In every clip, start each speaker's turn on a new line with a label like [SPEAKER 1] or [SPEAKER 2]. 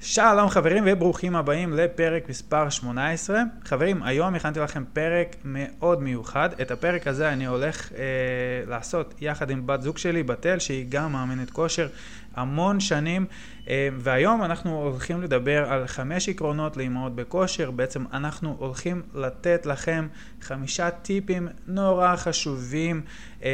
[SPEAKER 1] שלום חברים וברוכים הבאים לפרק מספר 18. חברים, היום הכנתי לכם פרק מאוד מיוחד. את הפרק הזה אני הולך אה, לעשות יחד עם בת זוג שלי, בתל, שהיא גם מאמנת כושר המון שנים. אה, והיום אנחנו הולכים לדבר על חמש עקרונות לאימהות בכושר. בעצם אנחנו הולכים לתת לכם חמישה טיפים נורא חשובים אה,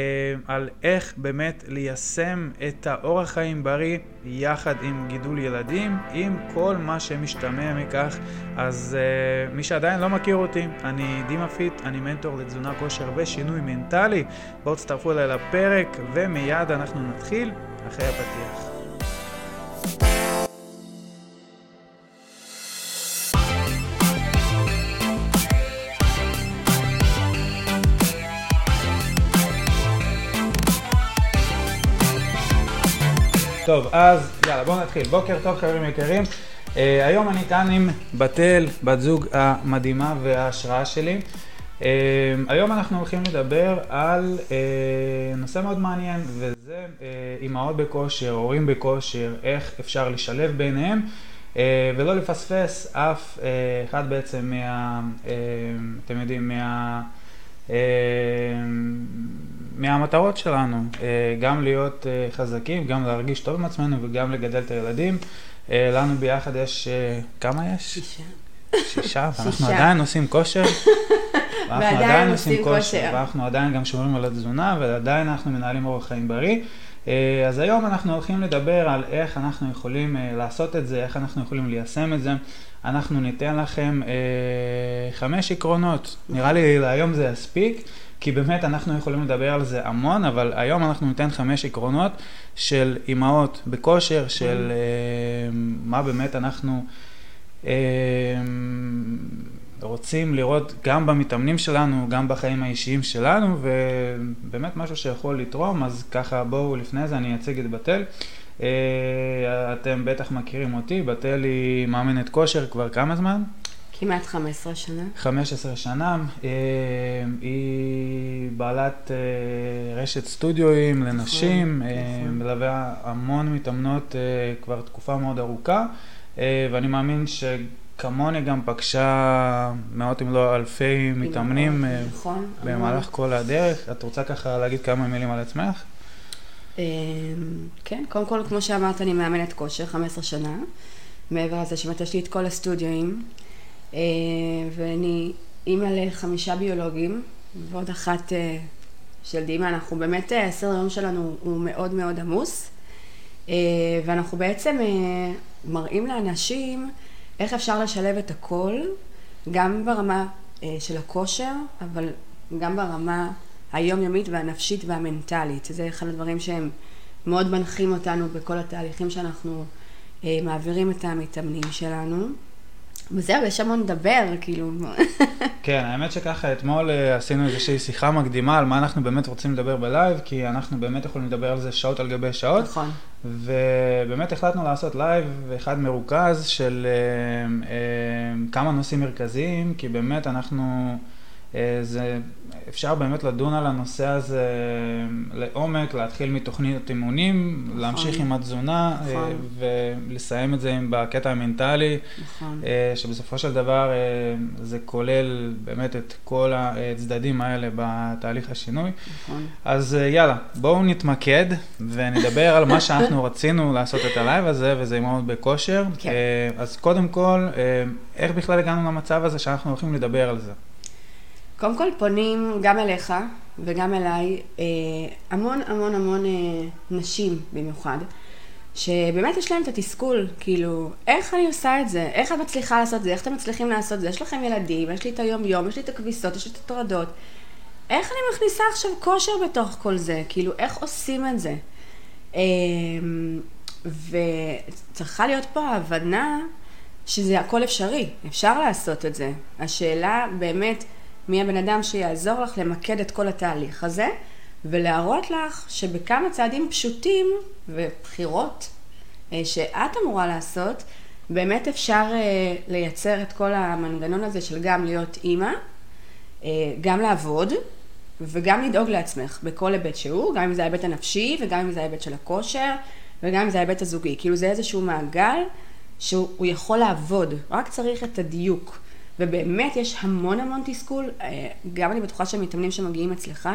[SPEAKER 1] על איך באמת ליישם את האורח חיים בריא יחד עם גידול ילדים, עם כל מה שמשתמע מכך. אז אה, מי שעדיין לא מכיר אותי, אני דימה פיט, אני מנטור לתזונה כושר ושינוי מנטלי. בואו תצטרפו אליי לפרק ומיד אנחנו נתחיל אחרי הפתיח. טוב, אז יאללה, בואו נתחיל. בוקר טוב, חברים יקרים. Uh, היום אני כאן עם בתל, בת זוג המדהימה וההשראה שלי. Uh, היום אנחנו הולכים לדבר על uh, נושא מאוד מעניין, וזה uh, אימהות בכושר, הורים בכושר, איך אפשר לשלב ביניהם. Uh, ולא לפספס אף uh, אחד בעצם מה, uh, אתם יודעים, מה... מהמטרות שלנו, אה, גם להיות אה, חזקים, גם להרגיש טוב עם עצמנו וגם לגדל את הילדים. אה, לנו ביחד יש, כמה יש?
[SPEAKER 2] שישה.
[SPEAKER 1] שישה, ואנחנו עדיין עושים כושר. ואנחנו עדיין עושים כושר, ואנחנו עדיין גם שומרים על התזונה, ועדיין אנחנו מנהלים אורח חיים בריא. אז היום אנחנו הולכים לדבר על איך אנחנו יכולים לעשות את זה, איך אנחנו יכולים ליישם את זה. אנחנו ניתן לכם חמש עקרונות, נראה לי להיום זה יספיק. כי באמת אנחנו יכולים לדבר על זה המון, אבל היום אנחנו ניתן חמש עקרונות של אימהות בכושר, של uh, מה באמת אנחנו uh, רוצים לראות גם במתאמנים שלנו, גם בחיים האישיים שלנו, ובאמת משהו שיכול לתרום, אז ככה בואו לפני זה אני אציג את בתל. Uh, אתם בטח מכירים אותי, בתל היא מאמנת כושר כבר כמה זמן?
[SPEAKER 2] כמעט 15 שנה.
[SPEAKER 1] 15 שנה. אה, היא בעלת אה, רשת סטודיואים לנשים, נכון, אה, נכון. מלווה המון מתאמנות כבר תקופה מאוד ארוכה, ואני מאמין שכמוני גם פגשה מאות אם לא אלפי מתאמנים נכון, במהלך כל הדרך. את רוצה ככה להגיד כמה מילים על עצמך?
[SPEAKER 2] כן, קודם כל, כמו שאמרת, אני מאמנת כושר 15 שנה. מעבר לזה שבאמת יש לי את כל הסטודיואים. אה, ואני אימא לחמישה ביולוגים, ועוד אחת אה, של דימה. אנחנו באמת, אה, הסדר היום שלנו הוא מאוד מאוד עמוס, ואנחנו בעצם מראים לאנשים איך אפשר לשלב את הכל, גם ברמה של הכושר, אבל גם ברמה היומיומית והנפשית והמנטלית. זה אחד הדברים שהם מאוד מנחים אותנו בכל התהליכים שאנחנו מעבירים את המתאמנים שלנו. וזהו, יש המון לדבר, כאילו.
[SPEAKER 1] כן, האמת שככה, אתמול אה, עשינו איזושהי שיחה מקדימה על מה אנחנו באמת רוצים לדבר בלייב, כי אנחנו באמת יכולים לדבר על זה שעות על גבי שעות.
[SPEAKER 2] נכון.
[SPEAKER 1] ובאמת החלטנו לעשות לייב אחד מרוכז של אה, אה, כמה נושאים מרכזיים, כי באמת אנחנו... אה, זה, אפשר באמת לדון על הנושא הזה לעומק, להתחיל מתוכנית אימונים, נכון. להמשיך עם התזונה אה, נכון. ולסיים את זה עם בקטע המנטלי, נכון. אה, שבסופו של דבר זה כולל באמת את כל הצדדים האלה בתהליך השינוי. נכון. אז יאללה, בואו נתמקד ונדבר על מה שאנחנו רצינו לעשות את הלייב הזה, וזה אימהות בכושר. כן. אז קודם כל, איך בכלל הגענו למצב הזה שאנחנו הולכים לדבר על זה?
[SPEAKER 2] קודם כל פונים גם אליך וגם אליי אה, המון המון המון אה, נשים במיוחד, שבאמת יש להם את התסכול, כאילו, איך אני עושה את זה? איך את מצליחה לעשות את זה? איך אתם מצליחים לעשות את זה? יש לכם ילדים, יש לי את היום-יום, יש לי את הכביסות, יש לי את הטרדות. איך אני מכניסה עכשיו כושר בתוך כל זה? כאילו, איך עושים את זה? אה, וצריכה להיות פה ההבנה שזה הכל אפשרי, אפשר לעשות את זה. השאלה באמת... מי הבן אדם שיעזור לך למקד את כל התהליך הזה, ולהראות לך שבכמה צעדים פשוטים ובחירות אה, שאת אמורה לעשות, באמת אפשר אה, לייצר את כל המנגנון הזה של גם להיות אימא, אה, גם לעבוד וגם לדאוג לעצמך בכל היבט שהוא, גם אם זה ההיבט הנפשי וגם אם זה ההיבט של הכושר וגם אם זה ההיבט הזוגי. כאילו זה איזשהו מעגל שהוא יכול לעבוד, רק צריך את הדיוק. ובאמת יש המון המון תסכול, אה, גם אני בטוחה שמתאמנים שמגיעים אצלך,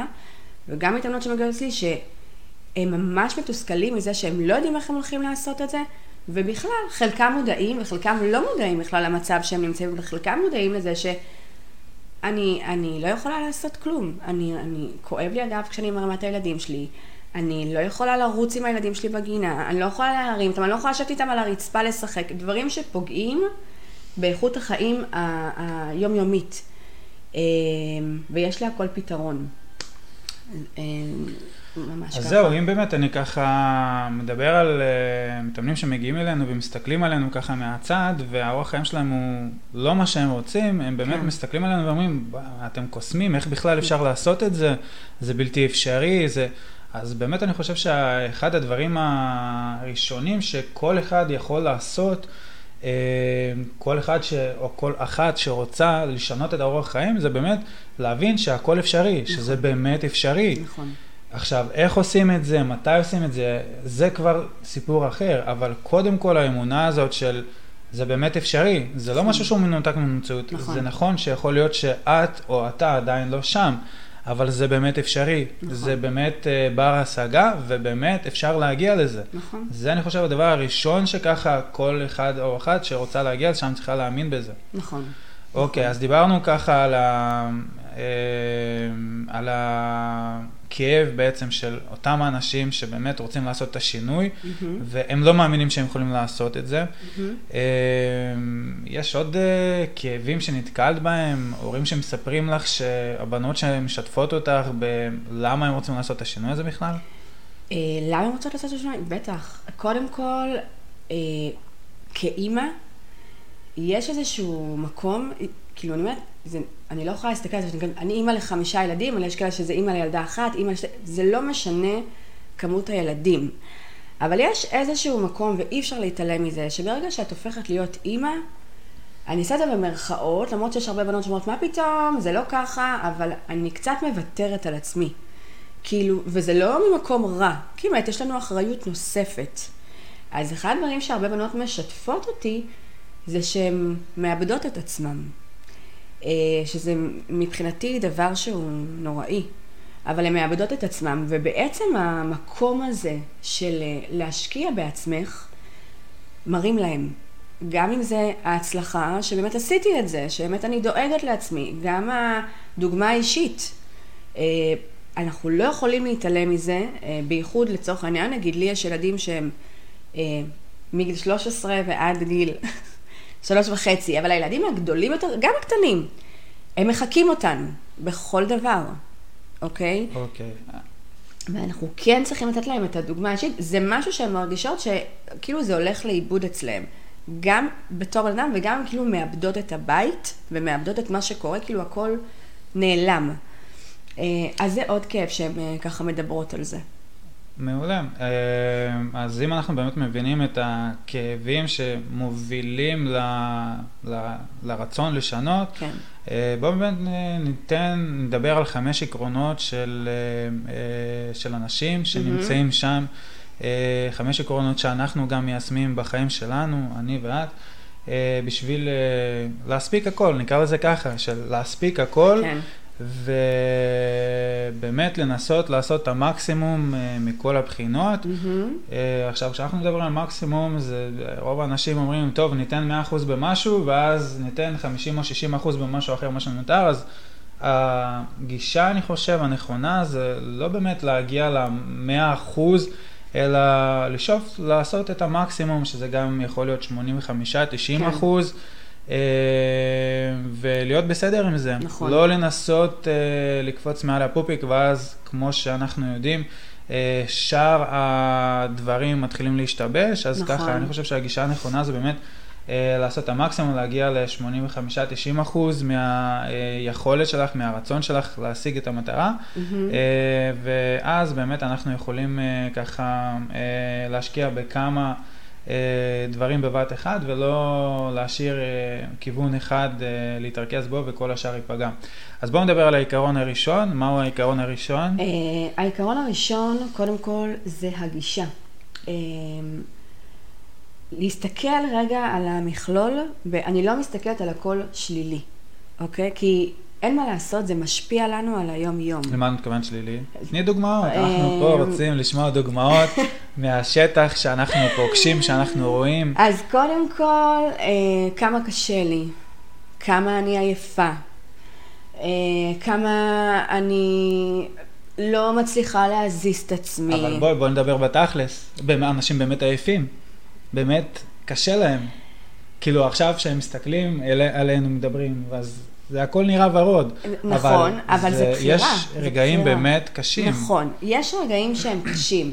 [SPEAKER 2] וגם מתאמנות שמגיעות אצלי, שהם ממש מתוסכלים מזה שהם לא יודעים איך הם הולכים לעשות את זה, ובכלל, חלקם מודעים וחלקם לא מודעים בכלל למצב שהם נמצאים, וחלקם מודעים לזה שאני אני לא יכולה לעשות כלום. אני, אני, כואב לי הגב כשאני מרמה את הילדים שלי, אני לא יכולה לרוץ עם הילדים שלי בגינה, אני לא יכולה להרים אותם, אני לא יכולה לשבת איתם על הרצפה לשחק, דברים שפוגעים באיכות החיים היומיומית. אה, ויש להכל פתרון.
[SPEAKER 1] אה, ממש אז ככה. זהו, אם באמת אני ככה מדבר על uh, מתאמנים שמגיעים אלינו ומסתכלים עלינו ככה מהצד, והאורח חיים שלהם הוא לא מה שהם רוצים, הם באמת כן. מסתכלים עלינו ואומרים, אתם קוסמים, איך בכלל אפשר לעשות את זה? זה בלתי אפשרי, זה... אז באמת אני חושב שאחד הדברים הראשונים שכל אחד יכול לעשות, כל אחד ש... או כל אחת שרוצה לשנות את האורח חיים, זה באמת להבין שהכל אפשרי, נכון. שזה באמת אפשרי. נכון. עכשיו, איך עושים את זה, מתי עושים את זה, זה כבר סיפור אחר, אבל קודם כל האמונה הזאת של זה באמת אפשרי, זה לא משהו שהוא מנותק ממציאות. נכון. זה נכון שיכול להיות שאת או אתה עדיין לא שם, אבל זה באמת אפשרי. נכון. זה באמת uh, בר השגה, ובאמת אפשר להגיע לזה. נכון. זה אני חושב הדבר הראשון שככה כל אחד או אחת שרוצה להגיע לשם צריכה להאמין בזה.
[SPEAKER 2] נכון.
[SPEAKER 1] אוקיי, אז דיברנו ככה על, ה, על הכאב בעצם של אותם האנשים שבאמת רוצים לעשות את השינוי, mm-hmm. והם לא מאמינים שהם יכולים לעשות את זה. Mm-hmm. אה, יש עוד אה, כאבים שנתקלת בהם, הורים שמספרים לך שהבנות שמשתפות אותך בלמה הם רוצים לעשות את השינוי הזה בכלל?
[SPEAKER 2] למה הם רוצות לעשות את השינוי? בטח. קודם כל, כאימא, יש איזשהו מקום, כאילו אני אומרת, זה, אני לא יכולה להסתכל על זה, אני אימא לחמישה ילדים, אבל יש כאלה שזה אימא לילדה אחת, אימא לשתי, זה לא משנה כמות הילדים. אבל יש איזשהו מקום, ואי אפשר להתעלם מזה, שברגע שאת הופכת להיות אימא, אני אעשה את זה במרכאות, למרות שיש הרבה בנות שאומרות, מה פתאום, זה לא ככה, אבל אני קצת מוותרת על עצמי. כאילו, וזה לא ממקום רע, כי באמת יש לנו אחריות נוספת. אז אחד הדברים שהרבה בנות משתפות אותי, זה שהן מאבדות את עצמן. אה, שזה מבחינתי דבר שהוא נוראי. אבל הן מאבדות את עצמן, ובעצם המקום הזה של אה, להשקיע בעצמך, מרים להם. גם אם זה ההצלחה, שבאמת עשיתי את זה, שבאמת אני דואגת לעצמי, גם הדוגמה האישית. אה, אנחנו לא יכולים להתעלם מזה, בייחוד לצורך העניין, נגיד לי יש ילדים שהם מגיל 13 ועד גיל שלוש וחצי, אבל הילדים הגדולים יותר, גם הקטנים, הם מחקים אותנו בכל דבר, אוקיי?
[SPEAKER 1] אוקיי.
[SPEAKER 2] ואנחנו כן צריכים לתת להם את הדוגמה האישית, זה משהו שהן מרגישות שכאילו זה הולך לאיבוד אצלהם. גם בתור אדם וגם כאילו מאבדות את הבית ומאבדות את מה שקורה, כאילו הכל נעלם. אה, אז זה עוד כאב שהן אה, ככה מדברות על זה.
[SPEAKER 1] מעולה. אה, אז אם אנחנו באמת מבינים את הכאבים שמובילים ל, ל, לרצון לשנות, כן. אה, בואו באמת ניתן, נדבר על חמש עקרונות של, אה, של אנשים שנמצאים mm-hmm. שם, חמש עקרונות שאנחנו גם מיישמים בחיים שלנו, אני ואת. בשביל להספיק הכל, נקרא לזה ככה, של להספיק הכל, כן. ובאמת לנסות לעשות את המקסימום אה, מכל הבחינות. Mm-hmm. עכשיו, כשאנחנו מדברים על מקסימום, זה, רוב האנשים אומרים, טוב, ניתן 100% במשהו, ואז ניתן 50 או 60% במשהו אחר, מה שנותר, אז הגישה, אני חושב, הנכונה, זה לא באמת להגיע ל-100%, אלא לשאוף לעשות את המקסימום, שזה גם יכול להיות 85-90%. כן. אחוז. אה, ולהיות בסדר עם זה. נכון. לא לנסות uh, לקפוץ מעל הפופיק, ואז, כמו שאנחנו יודעים, uh, שאר הדברים מתחילים להשתבש, אז נכון. ככה, אני חושב שהגישה הנכונה זה באמת לעשות את המקסימום, להגיע ל-85-90 אחוז מהיכולת שלך, מהרצון שלך להשיג את המטרה, mm-hmm. ואז באמת אנחנו יכולים ככה להשקיע בכמה... אה, דברים בבת אחד ולא להשאיר אה, כיוון אחד אה, להתרכז בו וכל השאר ייפגע. אז בואו נדבר על העיקרון הראשון. מהו העיקרון הראשון?
[SPEAKER 2] העיקרון הראשון, קודם כל, זה הגישה. להסתכל רגע על המכלול, ואני לא מסתכלת על הכל שלילי, אוקיי? כי אין מה לעשות, זה משפיע לנו על היום-יום.
[SPEAKER 1] למה את מתכוונת שלילי? תני דוגמאות, אנחנו פה רוצים לשמוע דוגמאות מהשטח שאנחנו פוגשים, שאנחנו רואים.
[SPEAKER 2] אז קודם כל, אה, כמה קשה לי, כמה אני עייפה, אה, כמה אני לא מצליחה להזיז את עצמי.
[SPEAKER 1] אבל בואי, בואי נדבר בתכלס. אנשים באמת עייפים. באמת קשה להם. כאילו עכשיו כשהם מסתכלים עלינו מדברים, אז זה הכל נראה ורוד.
[SPEAKER 2] נכון, אבל, אבל זה, זה בחירה.
[SPEAKER 1] יש רגעים בחירה. באמת קשים.
[SPEAKER 2] נכון, יש רגעים שהם קשים.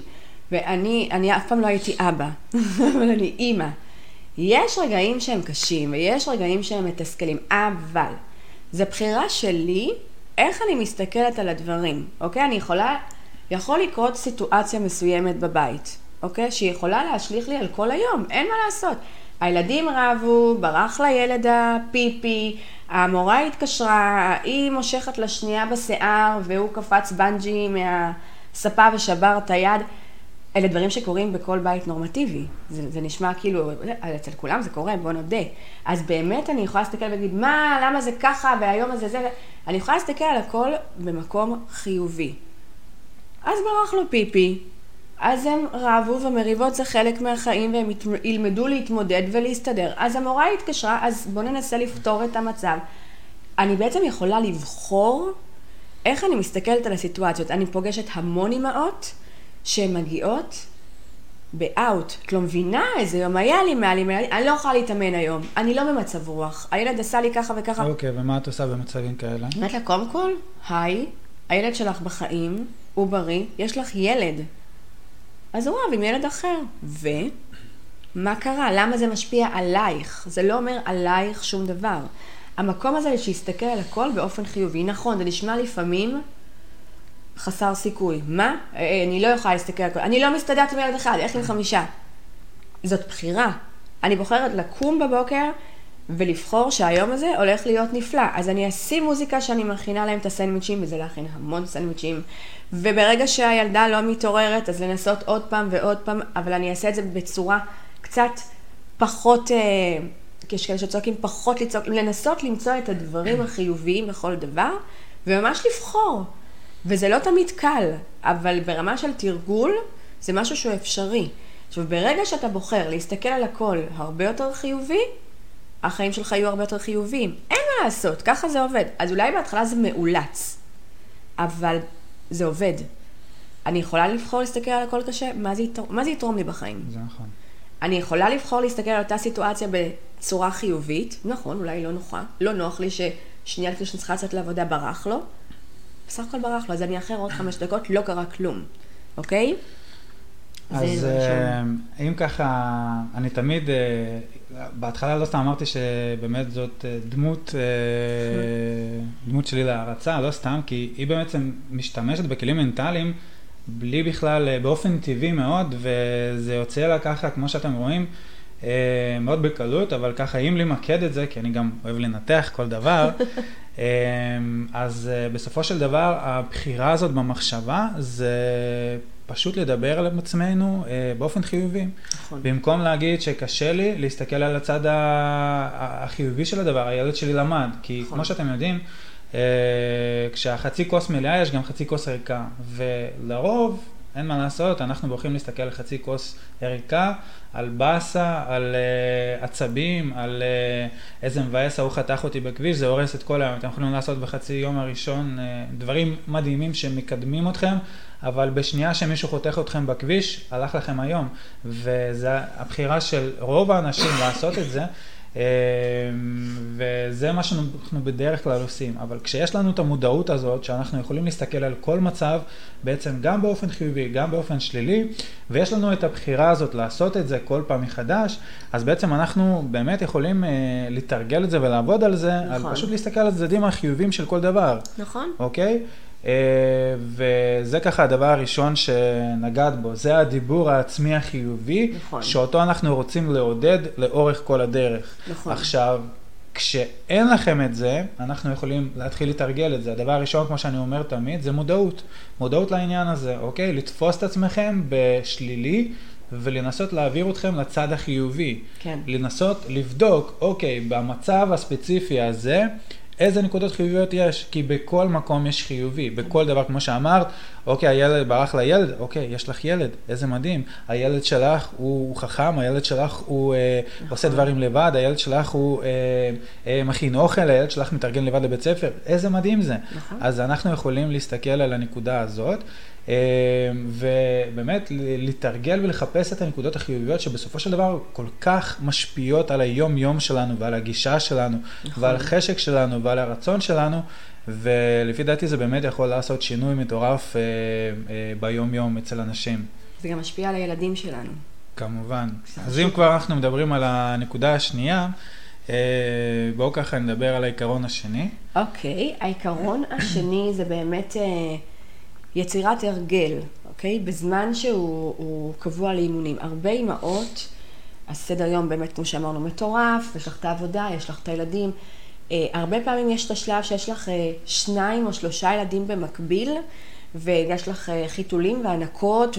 [SPEAKER 2] ואני אני אף פעם לא הייתי אבא, אבל אני אימא. יש רגעים שהם קשים, ויש רגעים שהם מתסכלים, אבל זו בחירה שלי איך אני מסתכלת על הדברים, אוקיי? אני יכולה, יכול לקרות סיטואציה מסוימת בבית, אוקיי? שהיא יכולה להשליך לי על כל היום, אין מה לעשות. הילדים רבו, ברח לילד הפיפי, המורה התקשרה, היא מושכת לשנייה בשיער והוא קפץ בנג'י מהספה ושבר את היד. אלה דברים שקורים בכל בית נורמטיבי. זה, זה נשמע כאילו, אצל כולם זה קורה, בוא נודה. אז באמת אני יכולה להסתכל ולהגיד, מה, למה זה ככה, והיום הזה זה... אני יכולה להסתכל על הכל במקום חיובי. אז ברח לו פיפי, אז הם רבו ומריבות זה חלק מהחיים והם ילמדו להתמודד ולהסתדר. אז המורה התקשרה, אז בואו ננסה לפתור את המצב. אני בעצם יכולה לבחור איך אני מסתכלת על הסיטואציות. אני פוגשת המון אימהות שהן מגיעות באאוט. את לא מבינה איזה יום היה לי, מה לי, מה לי, אני לא יכולה להתאמן היום, אני לא במצב רוח, הילד עשה לי ככה וככה.
[SPEAKER 1] אוקיי, okay, ומה את עושה במצבים כאלה?
[SPEAKER 2] אומרת לה, קודם כל, היי, הילד שלך בחיים, הוא בריא, יש לך ילד. אז הוא רב עם ילד אחר. ומה קרה? למה זה משפיע עלייך? זה לא אומר עלייך שום דבר. המקום הזה שיסתכל על הכל באופן חיובי. נכון, זה נשמע לפעמים חסר סיכוי. מה? אה, אה, אני לא יכולה להסתכל על הכל. אני לא מסתדרת עם ילד אחד, איך עם חמישה? זאת בחירה. אני בוחרת לקום בבוקר ולבחור שהיום הזה הולך להיות נפלא. אז אני אשים מוזיקה שאני מכינה להם את הסנדוויצ'ים, וזה להכין המון סנדוויצ'ים. וברגע שהילדה לא מתעוררת, אז לנסות עוד פעם ועוד פעם, אבל אני אעשה את זה בצורה קצת פחות, אה, יש כאלה שצועקים פחות לצעוק, לנסות למצוא את הדברים החיוביים בכל דבר, וממש לבחור. וזה לא תמיד קל, אבל ברמה של תרגול, זה משהו שהוא אפשרי. עכשיו, ברגע שאתה בוחר להסתכל על הכל הרבה יותר חיובי, החיים שלך יהיו הרבה יותר חיוביים. אין מה לעשות, ככה זה עובד. אז אולי בהתחלה זה מאולץ, אבל זה עובד. אני יכולה לבחור להסתכל על הכל קשה, מה זה, יתרום, מה זה יתרום לי בחיים?
[SPEAKER 1] זה נכון.
[SPEAKER 2] אני יכולה לבחור להסתכל על אותה סיטואציה בצורה חיובית, נכון, אולי לא נוחה, לא נוח לי ששנייה לפני שאני צריכה לצאת לעבודה ברח לו, בסך הכל ברח לו, אז אני אחר עוד חמש דקות, לא קרה כלום, אוקיי?
[SPEAKER 1] אז אה, אם ככה, אני תמיד, אה, בהתחלה לא סתם אמרתי שבאמת זאת אה, דמות, דמות שלי להערצה, לא סתם, כי היא בעצם משתמשת בכלים מנטליים בלי בכלל, באופן טבעי מאוד, וזה יוצא לה ככה, כמו שאתם רואים, מאוד בקלות, אבל ככה, אם למקד את זה, כי אני גם אוהב לנתח כל דבר, אז בסופו של דבר, הבחירה הזאת במחשבה זה פשוט לדבר על עצמנו אה, באופן חיובי. נכון. במקום להגיד שקשה לי, להסתכל על הצד החיובי של הדבר, הילד שלי למד. כי נכון. כמו שאתם יודעים, אה, כשהחצי כוס מלאה יש גם חצי כוס ריקה. ולרוב, אין מה לעשות, אנחנו בוחרים להסתכל על חצי כוס ריקה, על באסה, על uh, עצבים, על uh, איזה מבאס ההוא חתך אותי בכביש, זה הורס את כל היום. אתם יכולים לעשות בחצי יום הראשון uh, דברים מדהימים שמקדמים אתכם, אבל בשנייה שמישהו חותך אתכם בכביש, הלך לכם היום. וזו הבחירה של רוב האנשים לעשות את זה. אמ, וזה מה שאנחנו בדרך כלל עושים. אבל כשיש לנו את המודעות הזאת, שאנחנו יכולים להסתכל על כל מצב, בעצם גם באופן חיובי, גם באופן שלילי, ויש לנו את הבחירה הזאת לעשות את זה כל פעם מחדש, אז בעצם אנחנו באמת יכולים אה, לתרגל את זה ולעבוד על זה, נכון. על פשוט להסתכל על הצדדים החיוביים של כל דבר.
[SPEAKER 2] נכון.
[SPEAKER 1] אוקיי? אה, וזה ככה הדבר הראשון שנגעת בו, זה הדיבור העצמי החיובי, נכון. שאותו אנחנו רוצים לעודד לאורך כל הדרך. נכון. עכשיו, כשאין לכם את זה, אנחנו יכולים להתחיל לתרגל את זה. הדבר הראשון, כמו שאני אומר תמיד, זה מודעות. מודעות לעניין הזה, אוקיי? לתפוס את עצמכם בשלילי, ולנסות להעביר אתכם לצד החיובי.
[SPEAKER 2] כן.
[SPEAKER 1] לנסות לבדוק, אוקיי, במצב הספציפי הזה, איזה נקודות חיוביות יש, כי בכל מקום יש חיובי, בכל דבר, כמו שאמרת, אוקיי, הילד ברח לילד, אוקיי, יש לך ילד, איזה מדהים, הילד שלך הוא חכם, הילד שלך הוא אה, נכון. עושה דברים לבד, הילד שלך הוא אה, אה, מכין אוכל, הילד שלך מתארגן לבד לבית ספר, איזה מדהים זה. נכון. אז אנחנו יכולים להסתכל על הנקודה הזאת. אה, ובאמת לתרגל ולחפש את הנקודות החיוביות שבסופו של דבר כל כך משפיעות על היום-יום שלנו ועל הגישה שלנו נכון. ועל החשק שלנו ועל הרצון שלנו, ולפי דעתי זה באמת יכול לעשות שינוי מטורף אה, אה, ביום-יום אצל אנשים.
[SPEAKER 2] זה גם משפיע על הילדים שלנו.
[SPEAKER 1] כמובן. אז אם כבר אנחנו מדברים על הנקודה השנייה, בואו ככה נדבר על העיקרון השני.
[SPEAKER 2] אוקיי, okay, העיקרון השני זה באמת... יצירת הרגל, אוקיי? בזמן שהוא קבוע לאימונים. הרבה אימהות, הסדר יום באמת, כמו שאמרנו, מטורף, יש לך את העבודה, יש לך את הילדים. אה, הרבה פעמים יש את השלב שיש לך אה, שניים או שלושה ילדים במקביל, ויש לך אה, חיתולים והנקות,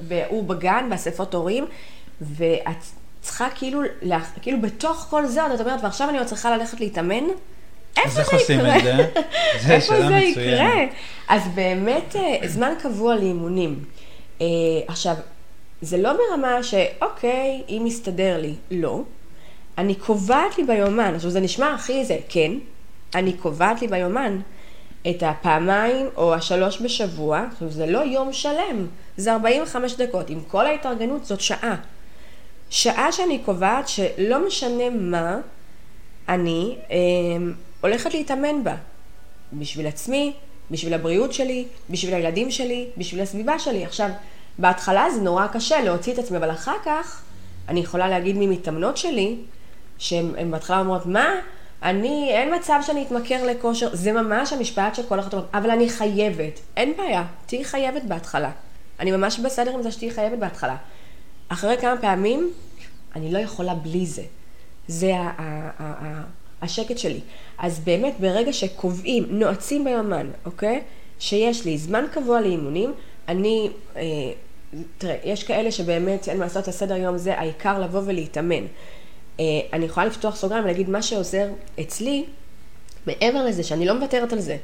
[SPEAKER 2] והוא בגן, באספות הורים, ואת צריכה כאילו, כאילו בתוך כל זה, את אומרת, ועכשיו אני עוד צריכה ללכת להתאמן. איפה זה יקרה? איך עושים את זה? זה שאלה מצוינת. אז באמת, אה, זמן קבוע לאימונים. אה, עכשיו, זה לא ברמה שאוקיי, אם מסתדר לי, לא. אני קובעת לי ביומן, עכשיו זה נשמע הכי זה, כן, אני קובעת לי ביומן את הפעמיים או השלוש בשבוע, עכשיו זה לא יום שלם, זה 45 דקות, עם כל ההתארגנות זאת שעה. שעה שאני קובעת שלא משנה מה, אני אה, הולכת להתאמן בה. בשביל עצמי, בשביל הבריאות שלי, בשביל הילדים שלי, בשביל הסביבה שלי. עכשיו, בהתחלה זה נורא קשה להוציא את עצמי, אבל אחר כך אני יכולה להגיד ממתאמנות שלי, שהן בהתחלה אומרות, מה? אני, אין מצב שאני אתמכר לכושר, זה ממש המשפט של כל אחת אומרת, אבל אני חייבת. אין בעיה, תהיי חייבת בהתחלה. אני ממש בסדר עם זה שתהיי חייבת בהתחלה. אחרי כמה פעמים, אני לא יכולה בלי זה. זה השקט שלי. אז באמת, ברגע שקובעים, נועצים ביומן, אוקיי? שיש לי זמן קבוע לאימונים, אני, אה, תראה, יש כאלה שבאמת אין מה לעשות, הסדר יום זה העיקר לבוא ולהתאמן. אה, אני יכולה לפתוח סוגריים ולהגיד מה שעוזר אצלי, מעבר לזה שאני לא מוותרת על זה.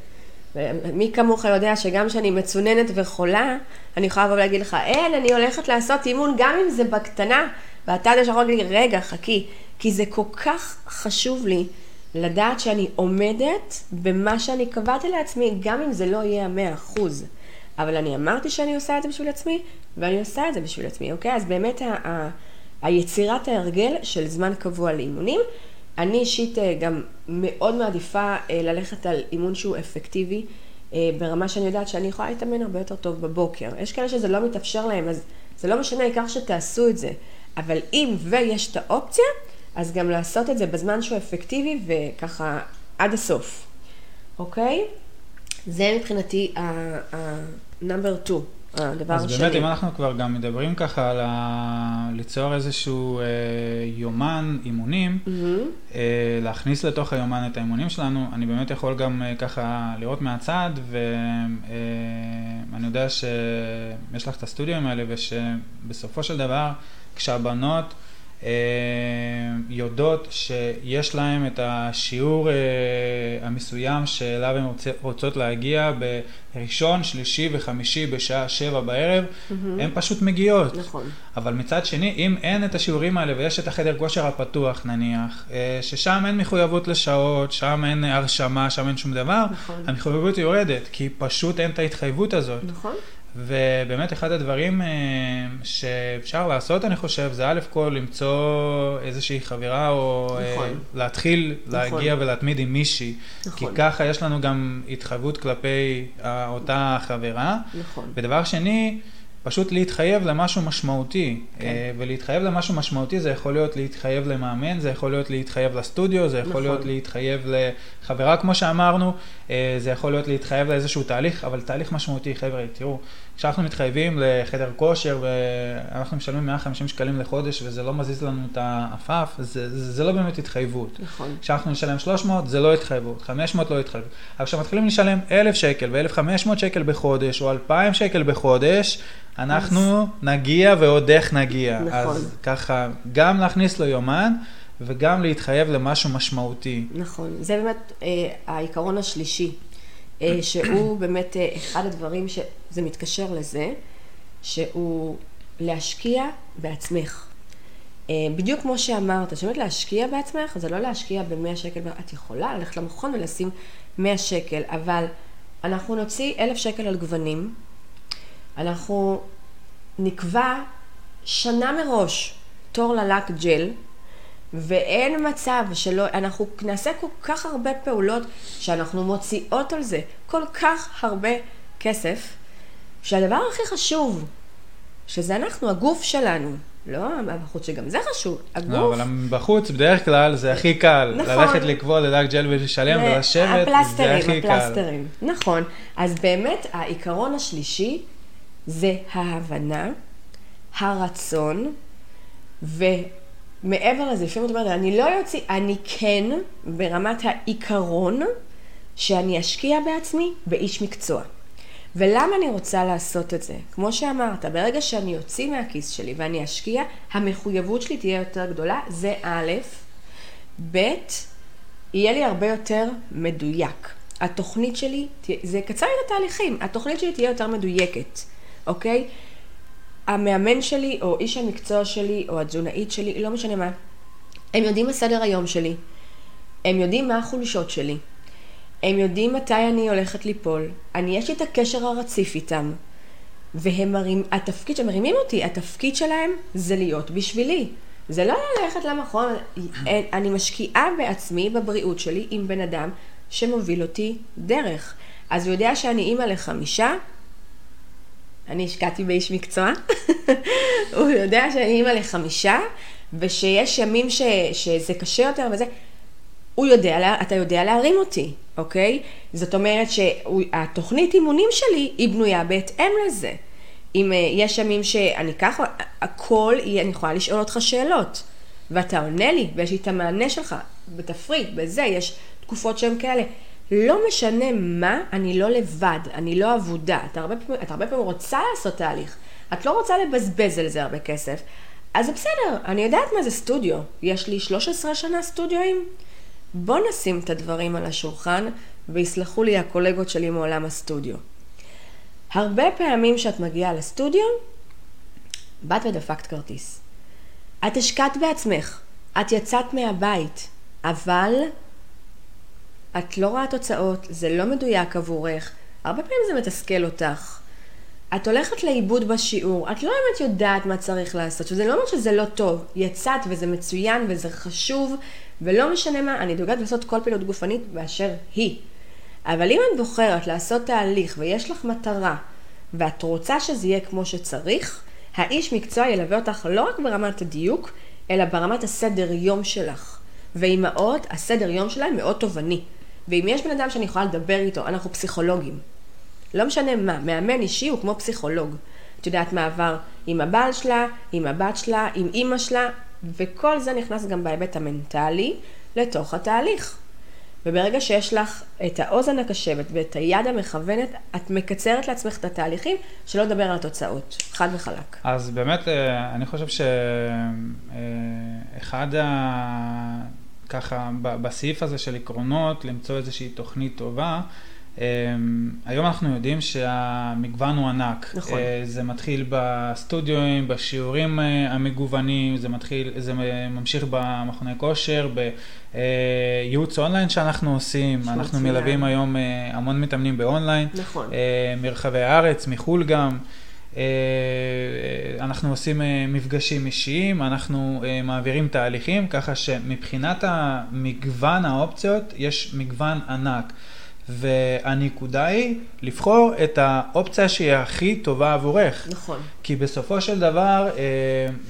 [SPEAKER 2] מי כמוך יודע שגם כשאני מצוננת וחולה, אני יכולה לבוא ולהגיד לך, אין, אני הולכת לעשות אימון גם אם זה בקטנה, ואתה יודע שיכול להגיד רגע, חכי, כי זה כל כך חשוב לי לדעת שאני עומדת במה שאני קבעתי לעצמי, גם אם זה לא יהיה המאה אחוז. אבל אני אמרתי שאני עושה את זה בשביל עצמי, ואני עושה את זה בשביל עצמי, אוקיי? אז באמת ה- היצירת ההרגל של זמן קבוע לאימונים. אני אישית אה, גם מאוד מעדיפה אה, ללכת על אימון שהוא אפקטיבי, אה, ברמה שאני יודעת שאני יכולה להתאמן הרבה יותר טוב בבוקר. יש כאלה שזה לא מתאפשר להם, אז זה לא משנה, העיקר שתעשו את זה. אבל אם ויש את האופציה, אז גם לעשות את זה בזמן שהוא אפקטיבי וככה עד הסוף, אוקיי? זה מבחינתי ה-number 2. הדבר
[SPEAKER 1] השני. אז באמת, אם אנחנו כבר גם מדברים ככה על ה... ליצור איזשהו אה, יומן אימונים, mm-hmm. אה, להכניס לתוך היומן את האימונים שלנו, אני באמת יכול גם אה, ככה לראות מהצד, ואני אה, יודע שיש לך את הסטודיו האלה, ושבסופו של דבר, כשהבנות... אה, יודעות שיש להן את השיעור אה, המסוים שאליו הן רוצות להגיע בראשון, שלישי וחמישי בשעה שבע בערב, mm-hmm. הן פשוט מגיעות.
[SPEAKER 2] נכון.
[SPEAKER 1] אבל מצד שני, אם אין את השיעורים האלה ויש את החדר כושר הפתוח נניח, אה, ששם אין מחויבות לשעות, שם אין הרשמה, שם אין שום דבר, נכון. המחויבות יורדת, כי פשוט אין את ההתחייבות הזאת.
[SPEAKER 2] נכון.
[SPEAKER 1] ובאמת אחד הדברים אה, שאפשר לעשות, אני חושב, זה א' כל למצוא איזושהי חברה או אה, נכון. להתחיל נכון. להגיע ולהתמיד עם מישהי. נכון. כי ככה יש לנו גם התחייבות כלפי אותה חברה.
[SPEAKER 2] נכון.
[SPEAKER 1] ודבר שני, פשוט להתחייב למשהו משמעותי. כן. אה, ולהתחייב למשהו משמעותי זה יכול להיות להתחייב למאמן, זה יכול להיות להתחייב לסטודיו, זה יכול נכון. להיות להתחייב לחברה כמו שאמרנו, אה, זה יכול להיות להתחייב לאיזשהו תהליך, אבל תהליך משמעותי, חבר'ה, תראו, כשאנחנו מתחייבים לחדר כושר ואנחנו משלמים 150 שקלים לחודש וזה לא מזיז לנו את העפף, זה, זה, זה לא באמת התחייבות.
[SPEAKER 2] נכון.
[SPEAKER 1] כשאנחנו נשלם 300 זה לא התחייבות, 500 לא התחייבות. אבל כשמתחילים לשלם 1,000 שקל ו-1,500 שקל בחודש או 2,000 שקל בחודש, אנחנו נגיע ועוד איך נגיע.
[SPEAKER 2] נכון.
[SPEAKER 1] אז ככה, גם להכניס לו יומן וגם להתחייב למשהו משמעותי.
[SPEAKER 2] נכון, זה באמת אה, העיקרון השלישי, שהוא באמת אה, אחד הדברים שזה מתקשר לזה, שהוא להשקיע בעצמך. אה, בדיוק כמו שאמרת, שבאמת להשקיע בעצמך, זה לא להשקיע ב-100 שקל, את יכולה ללכת למכון ולשים 100 שקל, אבל אנחנו נוציא 1,000 שקל על גוונים, אנחנו נקבע שנה מראש תור ללק ג'ל, ואין מצב שלא, אנחנו נעשה כל כך הרבה פעולות שאנחנו מוציאות על זה כל כך הרבה כסף, שהדבר הכי חשוב, שזה אנחנו, הגוף שלנו, לא בחוץ, שגם זה חשוב, הגוף.
[SPEAKER 1] לא, אבל בחוץ בדרך כלל זה הכי קל.
[SPEAKER 2] נכון.
[SPEAKER 1] ללכת לקבוע ללק ג'ל ולשלם ולשבת, זה
[SPEAKER 2] הפלסטרים,
[SPEAKER 1] הכי קל.
[SPEAKER 2] הפלסטרים, נכון. אז באמת העיקרון השלישי זה ההבנה, הרצון, ומעבר לזה, לפעמים את אומרת, אני לא יוציא, אני כן, ברמת העיקרון, שאני אשקיע בעצמי באיש מקצוע. ולמה אני רוצה לעשות את זה? כמו שאמרת, ברגע שאני אוציא מהכיס שלי ואני אשקיע, המחויבות שלי תהיה יותר גדולה, זה א', ב', יהיה לי הרבה יותר מדויק. התוכנית שלי, זה יקצר לי את התהליכים, התוכנית שלי תהיה יותר מדויקת, אוקיי? המאמן שלי, או איש המקצוע שלי, או התזונאית שלי, לא משנה מה, הם יודעים מה סדר היום שלי, הם יודעים מה החולשות שלי, הם יודעים מתי אני הולכת ליפול, אני, יש לי את הקשר הרציף איתם, והם מרים, התפקיד שמרימים אותי, התפקיד שלהם זה להיות בשבילי. זה לא ללכת למכון, אני משקיעה בעצמי, בבריאות שלי, עם בן אדם שמוביל אותי דרך. אז הוא יודע שאני אימא לחמישה, אני השקעתי באיש מקצוע, הוא יודע שאני אימא לחמישה, ושיש ימים ש, שזה קשה יותר וזה, הוא יודע, אתה יודע להרים אותי, אוקיי? זאת אומרת שהתוכנית אימונים שלי היא בנויה בהתאם לזה. אם אה, יש ימים שאני ככה, הכל, אני יכולה לשאול אותך שאלות, ואתה עונה לי, ויש לי את המענה שלך, בתפריט, בזה, יש תקופות שהן כאלה. לא משנה מה, אני לא לבד, אני לא אבודה. אתה הרבה את הרבה פעמים רוצה לעשות תהליך, את לא רוצה לבזבז על זה הרבה כסף, אז זה בסדר, אני יודעת מה זה סטודיו. יש לי 13 שנה סטודיואים. בוא נשים את הדברים על השולחן, ויסלחו לי הקולגות שלי מעולם הסטודיו. הרבה פעמים שאת מגיעה לסטודיו, באת ודפקת כרטיס. את השקעת בעצמך, את יצאת מהבית, אבל את לא רואה תוצאות, זה לא מדויק עבורך, הרבה פעמים זה מתסכל אותך. את הולכת לאיבוד בשיעור, את לא באמת יודעת מה צריך לעשות, שזה לא אומר שזה לא טוב, יצאת וזה מצוין וזה חשוב, ולא משנה מה, אני דואגת לעשות כל פעילות גופנית באשר היא. אבל אם את בוחרת לעשות תהליך ויש לך מטרה, ואת רוצה שזה יהיה כמו שצריך, האיש מקצוע ילווה אותך לא רק ברמת הדיוק, אלא ברמת הסדר יום שלך. ואימהות, הסדר יום שלהם מאוד תובעני. ואם יש בן אדם שאני יכולה לדבר איתו, אנחנו פסיכולוגים. לא משנה מה, מאמן אישי הוא כמו פסיכולוג. את יודעת מה עבר עם הבעל שלה, עם הבת שלה, עם אימא שלה, וכל זה נכנס גם בהיבט המנטלי לתוך התהליך. וברגע שיש לך את האוזן הקשבת ואת היד המכוונת, את מקצרת לעצמך את התהליכים, שלא לדבר על התוצאות, חד וחלק.
[SPEAKER 1] אז באמת, אה, אני חושב שאחד ה... ככה, בסעיף הזה של עקרונות, למצוא איזושהי תוכנית טובה, אה, היום אנחנו יודעים שהמגוון הוא ענק.
[SPEAKER 2] נכון.
[SPEAKER 1] אה, זה מתחיל בסטודיואים, בשיעורים אה, המגוונים, זה מתחיל, זה ממשיך במכוני כושר, בייעוץ אונליין שאנחנו עושים. אנחנו. מלווים היום אה, המון מתאמנים באונליין.
[SPEAKER 2] נכון.
[SPEAKER 1] אה, מרחבי הארץ, מחו"ל גם. אה, אה, אנחנו עושים אה, מפגשים אישיים, אנחנו מעבירים תהליכים, ככה שמבחינת המגוון האופציות, יש מגוון ענק. והנקודה היא לבחור את האופציה שהיא הכי טובה עבורך.
[SPEAKER 2] נכון.
[SPEAKER 1] כי בסופו של דבר,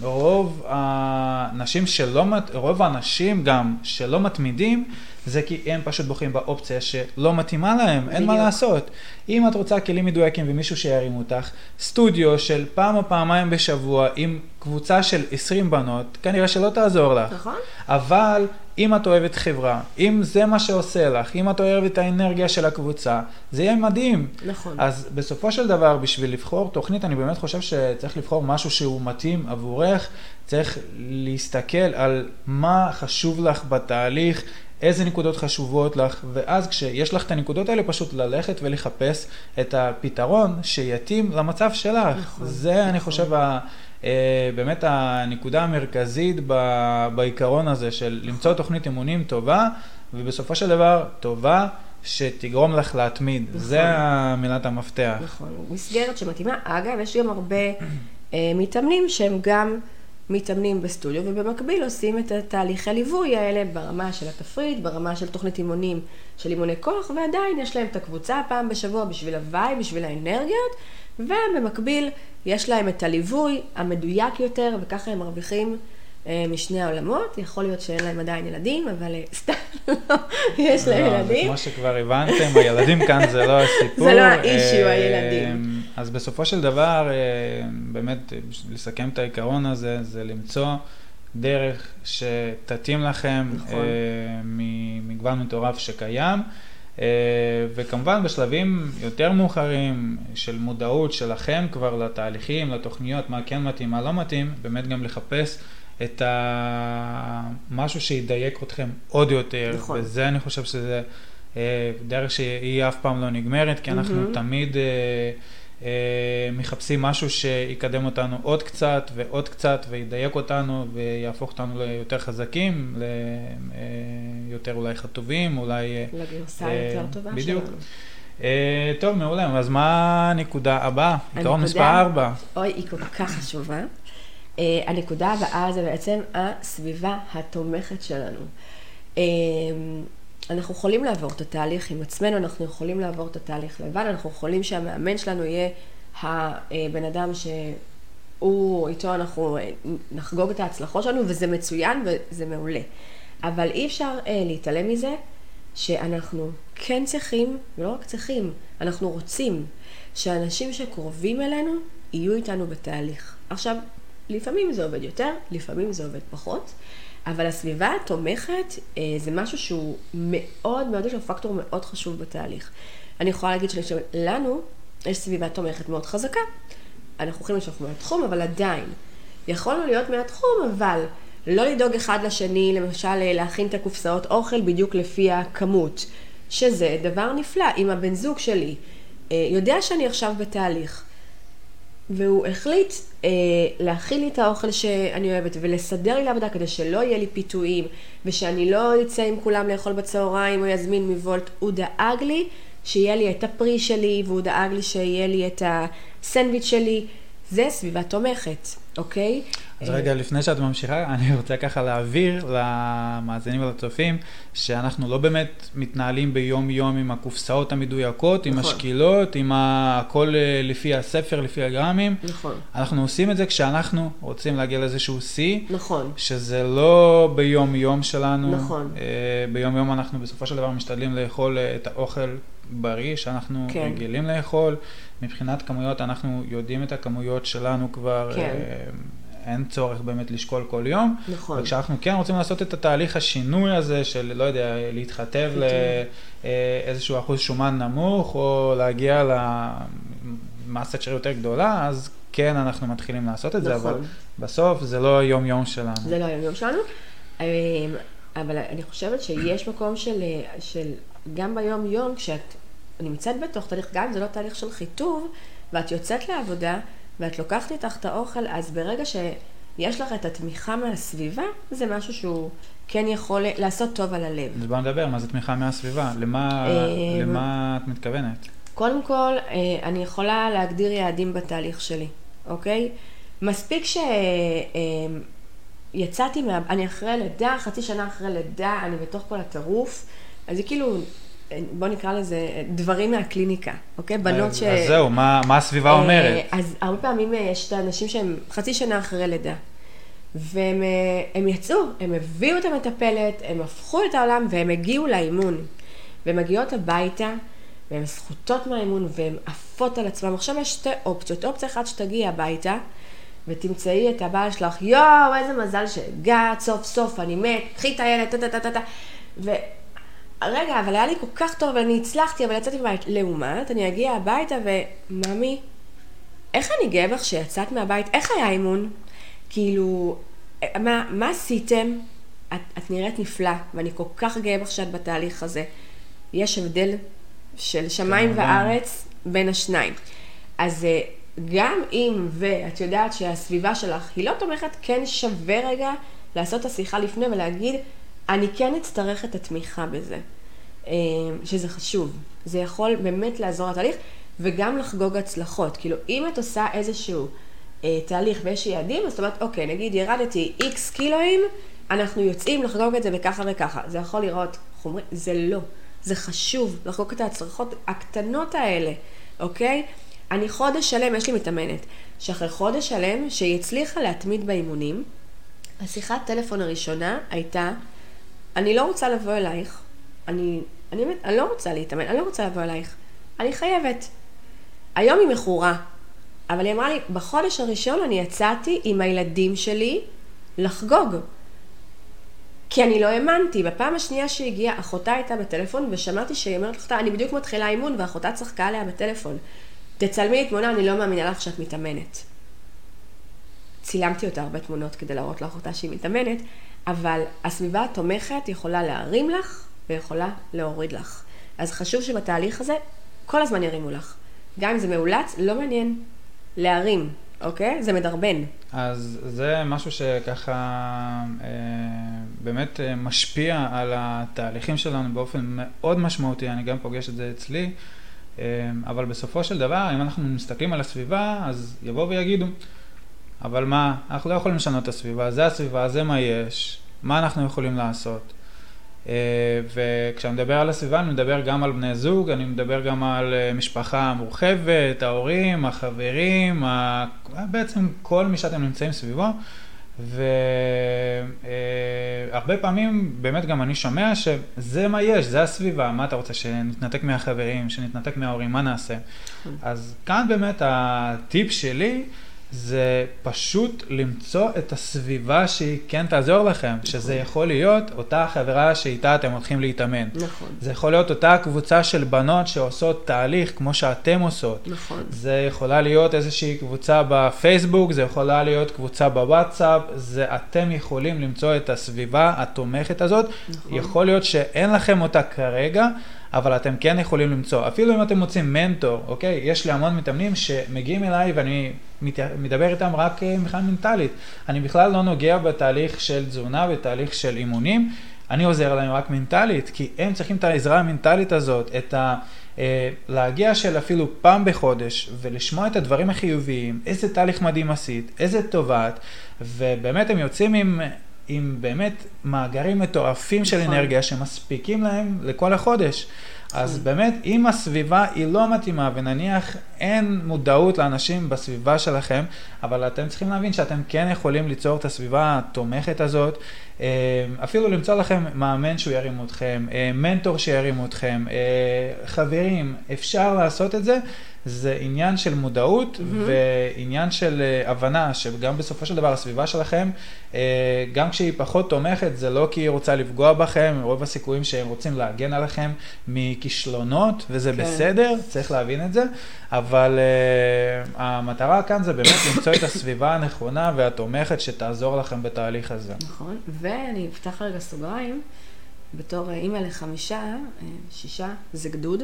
[SPEAKER 1] רוב האנשים שלא, רוב האנשים גם שלא מתמידים, זה כי הם פשוט בוחרים באופציה שלא מתאימה להם, אין מה לעשות. אם את רוצה כלים מדויקים ומישהו שירים אותך, סטודיו של פעם או פעמיים בשבוע עם קבוצה של 20 בנות, כנראה שלא תעזור לך.
[SPEAKER 2] נכון.
[SPEAKER 1] אבל אם את אוהבת חברה, אם זה מה שעושה לך, אם את אוהבת את האנרגיה של הקבוצה, זה יהיה מדהים.
[SPEAKER 2] נכון.
[SPEAKER 1] אז בסופו של דבר, בשביל לבחור תוכנית, אני באמת חושב שצריך לבחור משהו שהוא מתאים עבורך, צריך להסתכל על מה חשוב לך בתהליך, איזה נקודות חשובות לך, ואז כשיש לך את הנקודות האלה, פשוט ללכת ולחפש את הפתרון שיתאים למצב שלך.
[SPEAKER 2] נכון,
[SPEAKER 1] זה,
[SPEAKER 2] נכון.
[SPEAKER 1] אני חושב, ה... אה, באמת הנקודה המרכזית ב- בעיקרון הזה של למצוא תוכנית אימונים טובה, ובסופו של דבר טובה שתגרום לך להתמיד.
[SPEAKER 2] נכון.
[SPEAKER 1] זה מילת המפתח.
[SPEAKER 2] נכון, מסגרת שמתאימה. אגב, יש גם הרבה אה, מתאמנים שהם גם מתאמנים בסטודיו, ובמקביל עושים את התהליכי ליווי האלה ברמה של התפריט, ברמה של תוכנית אימונים של אימוני כוח, ועדיין יש להם את הקבוצה פעם בשבוע בשביל הוואי, בשביל האנרגיות, ובמקביל יש להם את הליווי המדויק יותר, וככה הם מרוויחים משני העולמות. יכול להיות שאין להם עדיין ילדים, אבל אה, סתם לא, יש להם
[SPEAKER 1] לא,
[SPEAKER 2] ילדים.
[SPEAKER 1] וכמו שכבר הבנתם, הילדים כאן זה לא הסיפור.
[SPEAKER 2] זה לא האישיו,
[SPEAKER 1] אה,
[SPEAKER 2] הילדים.
[SPEAKER 1] אז בסופו של דבר, אה, באמת, לסכם את העיקרון הזה, זה למצוא דרך שתתאים לכם
[SPEAKER 2] נכון.
[SPEAKER 1] אה, ממגוון מטורף שקיים. אה, וכמובן בשלבים יותר מאוחרים של מודעות שלכם כבר לתהליכים, לתוכניות, מה כן מתאים, מה לא מתאים, באמת גם לחפש את המשהו שידייק אתכם עוד יותר.
[SPEAKER 2] נכון.
[SPEAKER 1] וזה אני חושב שזה אה, דרך שהיא אף פעם לא נגמרת, כי אנחנו
[SPEAKER 2] מהמם.
[SPEAKER 1] תמיד אה, אה, מחפשים משהו שיקדם אותנו עוד קצת ועוד קצת וידייק אותנו ויהפוך אותנו ליותר חזקים, ליותר אולי חטובים, אולי... אה,
[SPEAKER 2] לגרסה
[SPEAKER 1] אה,
[SPEAKER 2] יותר טובה
[SPEAKER 1] בדיוק.
[SPEAKER 2] שלנו.
[SPEAKER 1] אה, טוב, מעולה. אז מה הנקודה הבאה? עיקרון מספר 4.
[SPEAKER 2] אוי, היא כל כך חשובה. Uh, הנקודה הבאה זה בעצם הסביבה התומכת שלנו. Uh, אנחנו יכולים לעבור את התהליך עם עצמנו, אנחנו יכולים לעבור את התהליך לבד, אנחנו יכולים שהמאמן שלנו יהיה הבן אדם שהוא, איתו אנחנו אה, נחגוג את ההצלחות שלנו, וזה מצוין וזה מעולה. אבל אי אפשר uh, להתעלם מזה שאנחנו כן צריכים, ולא רק צריכים, אנחנו רוצים שאנשים שקרובים אלינו יהיו איתנו בתהליך. עכשיו, לפעמים זה עובד יותר, לפעמים זה עובד פחות, אבל הסביבה התומכת אה, זה משהו שהוא מאוד מאוד, יש לו פקטור מאוד חשוב בתהליך. אני יכולה להגיד שלנו יש סביבה תומכת מאוד חזקה. אנחנו יכולים לשאוף מהתחום, אבל עדיין. יכולנו להיות מהתחום, אבל לא לדאוג אחד לשני, למשל אה, להכין את הקופסאות אוכל בדיוק לפי הכמות, שזה דבר נפלא. אם הבן זוג שלי אה, יודע שאני עכשיו בתהליך, והוא החליט אה, להכין לי את האוכל שאני אוהבת ולסדר לי לעבודה כדי שלא יהיה לי פיתויים ושאני לא אצא עם כולם לאכול בצהריים או יזמין מוולט, הוא דאג לי שיהיה לי את הפרי שלי והוא דאג לי שיהיה לי את הסנדוויץ' שלי. זה סביבה תומכת, אוקיי?
[SPEAKER 1] אז רגע, לפני שאת ממשיכה, אני רוצה ככה להעביר למאזינים ולצופים, שאנחנו לא באמת מתנהלים ביום-יום עם הקופסאות המדויקות, עם
[SPEAKER 2] נכון.
[SPEAKER 1] השקילות, עם הכל אה, לפי הספר, לפי הגרמים.
[SPEAKER 2] נכון,
[SPEAKER 1] אנחנו עושים את זה כשאנחנו רוצים להגיע לאיזשהו שיא,
[SPEAKER 2] נכון,
[SPEAKER 1] שזה לא ביום-יום שלנו.
[SPEAKER 2] נכון.
[SPEAKER 1] אה, ביום-יום אנחנו בסופו של דבר משתדלים לאכול אה, את האוכל בריא שאנחנו
[SPEAKER 2] כן.
[SPEAKER 1] רגילים לאכול. מבחינת כמויות, אנחנו יודעים את הכמויות שלנו כבר.
[SPEAKER 2] כן.
[SPEAKER 1] אה, אין צורך באמת לשקול כל יום.
[SPEAKER 2] נכון.
[SPEAKER 1] וכשאנחנו כן רוצים לעשות את התהליך השינוי הזה של, לא יודע, להתחתב. לאיזשהו אחוז שומן נמוך, או להגיע למסת שריר יותר גדולה, אז כן, אנחנו מתחילים לעשות את זה, אבל
[SPEAKER 2] נכון.
[SPEAKER 1] בסוף זה לא היום-יום שלנו.
[SPEAKER 2] זה לא היום-יום שלנו. אמ, אבל אני חושבת שיש מקום של, של גם ביום-יום, כשאת נמצאת בתוך תהליך, גם אם זה לא תהליך של חיטוב, ואת יוצאת לעבודה, ואת לוקחת איתך את האוכל, אז ברגע שיש לך את התמיכה מהסביבה, זה משהו שהוא כן יכול לעשות טוב על הלב.
[SPEAKER 1] אז בוא נדבר, מה זה תמיכה מהסביבה? למה,
[SPEAKER 2] אמ,
[SPEAKER 1] למה את מתכוונת?
[SPEAKER 2] קודם כל, אה, אני יכולה להגדיר יעדים בתהליך שלי, אוקיי? מספיק שיצאתי מה... אני אחרי לידה, חצי שנה אחרי לידה, אני בתוך כל הטירוף, אז זה כאילו, אה, בוא נקרא לזה אה, דברים מהקליניקה, אוקיי? בנות ש...
[SPEAKER 1] אז זהו, מה, מה הסביבה
[SPEAKER 2] אה,
[SPEAKER 1] אומרת?
[SPEAKER 2] אז הרבה פעמים אה, יש את האנשים שהם חצי שנה אחרי לידה. והם הם יצאו, הם הביאו את המטפלת, הם הפכו את העולם והם הגיעו לאימון. והן מגיעות הביתה, והן זכותות מהאימון, והן עפות על עצמן. עכשיו יש שתי אופציות. אופציה אחת שתגיעי הביתה, ותמצאי את הבעל שלך, יואו, איזה מזל שהגעת, סוף סוף אני מת, קחי את הילד, טה טה טה טה. רגע, אבל היה לי כל כך טוב, ואני הצלחתי, אבל יצאתי מהבית. לעומת, אני אגיע הביתה וממי, איך אני גאה בך שיצאת מהבית? איך היה אימון? כאילו, מה, מה עשיתם? את, את נראית נפלא, ואני כל כך גאה בך שאת בתהליך הזה. יש הבדל של שמיים וארץ בין השניים. אז אה, גם אם, ואת יודעת שהסביבה שלך היא לא תומכת, כן שווה רגע לעשות את השיחה לפני ולהגיד, אני כן אצטרך את התמיכה בזה, אה, שזה חשוב. זה יכול באמת לעזור לתהליך, וגם לחגוג הצלחות. כאילו, אם את עושה איזשהו אה, תהליך ויש יעדים, אז זאת אומרת, אוקיי, נגיד ירדתי איקס קילואים, אנחנו יוצאים לחגוג את זה בככה וככה. זה יכול לראות חומרי, זה לא. זה חשוב לחגוג את ההצלחות הקטנות האלה, אוקיי? אני חודש שלם, יש לי מתאמנת, שאחרי חודש שלם, שהיא הצליחה להתמיד באימונים, השיחת טלפון הראשונה הייתה, אני לא רוצה לבוא אלייך, אני, אני, אני לא רוצה להתאמן, אני לא רוצה לבוא אלייך, אני חייבת. היום היא מכורה, אבל היא אמרה לי, בחודש הראשון אני יצאתי עם הילדים שלי לחגוג. כי אני לא האמנתי. בפעם השנייה שהגיעה, אחותה הייתה בטלפון, ושמעתי שהיא אומרת לך, אני בדיוק מתחילה אימון, ואחותה צחקה עליה בטלפון. תצלמי לי תמונה, אני לא מאמינה לך שאת מתאמנת. צילמתי אותה הרבה תמונות כדי להראות לאחותה שהיא מתאמנת, אבל הסביבה התומכת יכולה להרים לך ויכולה להוריד לך. אז חשוב שבתהליך הזה כל הזמן ירימו לך. גם אם זה מאולץ, לא מעניין. להרים, אוקיי? זה מדרבן.
[SPEAKER 1] אז זה משהו שככה אה, באמת אה, משפיע על התהליכים שלנו באופן מאוד משמעותי, אני גם פוגש את זה אצלי, אה, אבל בסופו של דבר, אם אנחנו מסתכלים על הסביבה, אז יבואו ויגידו, אבל מה, אנחנו לא יכולים לשנות את הסביבה, זה הסביבה, זה מה יש, מה אנחנו יכולים לעשות. אה, וכשאני מדבר על הסביבה, אני מדבר גם על בני זוג, אני מדבר גם על אה, משפחה מורחבת, ההורים, החברים, ה... בעצם כל מי שאתם נמצאים סביבו. והרבה פעמים באמת גם אני שומע שזה מה יש, זה הסביבה, מה אתה רוצה, שנתנתק מהחברים, שנתנתק מההורים, מה נעשה? נכון. אז כאן באמת הטיפ שלי זה פשוט למצוא את הסביבה שהיא כן תעזור לכם, נכון. שזה יכול להיות אותה חברה שאיתה אתם הולכים להתאמן.
[SPEAKER 2] נכון.
[SPEAKER 1] זה יכול להיות אותה קבוצה של בנות שעושות תהליך כמו שאתם עושות.
[SPEAKER 2] נכון.
[SPEAKER 1] זה יכולה להיות איזושהי קבוצה בפייסבוק, זה יכולה להיות קבוצה בוואטסאפ, זה אתם יכולים למצוא את הסביבה התומכת הזאת. נכון. יכול להיות שאין לכם אותה כרגע. אבל אתם כן יכולים למצוא, אפילו אם אתם מוצאים מנטור, אוקיי? יש לי המון מתאמנים שמגיעים אליי ואני מדבר איתם רק אה, מבחינה מנטלית. אני בכלל לא נוגע בתהליך של תזונה, בתהליך של אימונים. אני עוזר להם רק מנטלית, כי הם צריכים את העזרה המנטלית הזאת, את ה... אה, להגיע של אפילו פעם בחודש ולשמוע את הדברים החיוביים, איזה תהליך מדהים עשית, איזה טובת, ובאמת הם יוצאים עם עם באמת מאגרים מטורפים של נכון. אנרגיה שמספיקים להם לכל החודש. אז נכון. באמת, אם הסביבה היא לא מתאימה, ונניח אין מודעות לאנשים בסביבה שלכם, אבל אתם צריכים להבין שאתם כן יכולים ליצור את הסביבה התומכת הזאת, אפילו למצוא לכם מאמן שהוא ירים אתכם, אה, מנטור שירים אתכם, אה, חברים, אפשר לעשות את זה. זה עניין של מודעות mm-hmm. ועניין של הבנה שגם בסופו של דבר הסביבה שלכם, גם כשהיא פחות תומכת, זה לא כי היא רוצה לפגוע בכם, רוב הסיכויים שהם רוצים להגן עליכם מכישלונות, וזה כן. בסדר, צריך להבין את זה, אבל המטרה כאן זה באמת למצוא את הסביבה הנכונה והתומכת שתעזור לכם בתהליך הזה.
[SPEAKER 2] נכון, ואני אפתח רגע סוגריים, בתור אימא לחמישה, שישה, זה גדוד.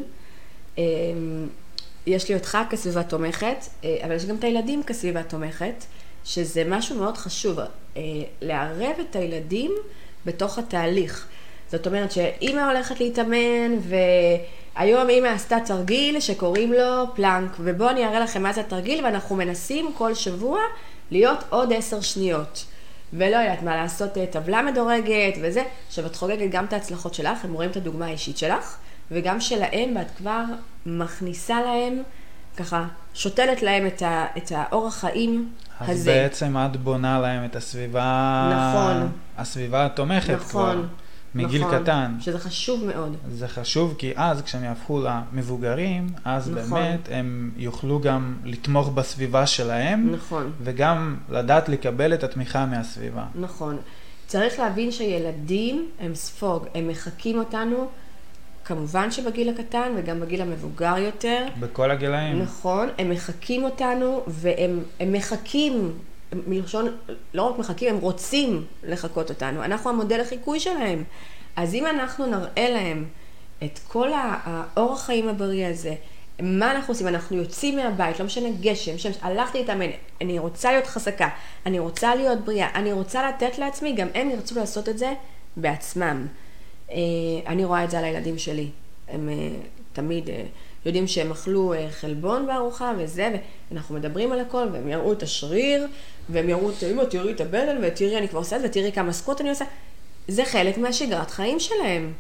[SPEAKER 2] יש לי אותך כסביבה תומכת, אה, אבל יש גם את הילדים כסביבה תומכת, שזה משהו מאוד חשוב, אה, לערב את הילדים בתוך התהליך. זאת אומרת שאימא הולכת להתאמן, והיום אימא עשתה תרגיל שקוראים לו פלנק, ובואו אני אראה לכם מה זה התרגיל, ואנחנו מנסים כל שבוע להיות עוד עשר שניות. ולא יודעת מה, לעשות אה, טבלה מדורגת וזה. עכשיו, את חוגגת גם את ההצלחות שלך, הם רואים את הדוגמה האישית שלך, וגם שלהם, ואת כבר מכניסה להם, ככה, שותלת להם את, ה, את האורח חיים
[SPEAKER 1] אז
[SPEAKER 2] הזה.
[SPEAKER 1] בעצם את בונה להם את הסביבה...
[SPEAKER 2] נכון.
[SPEAKER 1] הסביבה התומכת
[SPEAKER 2] נכון,
[SPEAKER 1] כבר, מגיל
[SPEAKER 2] נכון,
[SPEAKER 1] קטן.
[SPEAKER 2] שזה חשוב מאוד.
[SPEAKER 1] זה חשוב כי אז כשהם יהפכו למבוגרים, אז
[SPEAKER 2] נכון.
[SPEAKER 1] באמת הם יוכלו גם לתמוך בסביבה שלהם,
[SPEAKER 2] נכון,
[SPEAKER 1] וגם לדעת לקבל את התמיכה מהסביבה.
[SPEAKER 2] נכון. צריך להבין שילדים הם ספוג, הם מחקים אותנו, כמובן שבגיל הקטן וגם בגיל המבוגר יותר.
[SPEAKER 1] בכל הגילאים.
[SPEAKER 2] נכון, הם מחקים אותנו, והם הם מחקים, מלשון, לא רק מחקים, הם רוצים לחקות אותנו. אנחנו המודל החיקוי שלהם. אז אם אנחנו נראה להם את כל האורח חיים הבריא הזה, מה אנחנו עושים? אנחנו יוצאים מהבית, לא משנה גשם, שמש, הלכתי להתאמן, אני רוצה להיות חזקה, אני רוצה להיות בריאה, אני רוצה לתת לעצמי, גם הם ירצו לעשות את זה בעצמם. אה, אני רואה את זה על הילדים שלי. הם אה, תמיד אה, יודעים שהם אכלו אה, חלבון בארוחה וזה, ואנחנו מדברים על הכל, והם יראו את השריר, והם יראו את, אמא, תראי את הבטן, ותראי, אני כבר עושה את זה, ותראי כמה סקוט אני עושה. זה חלק מהשגרת חיים שלהם.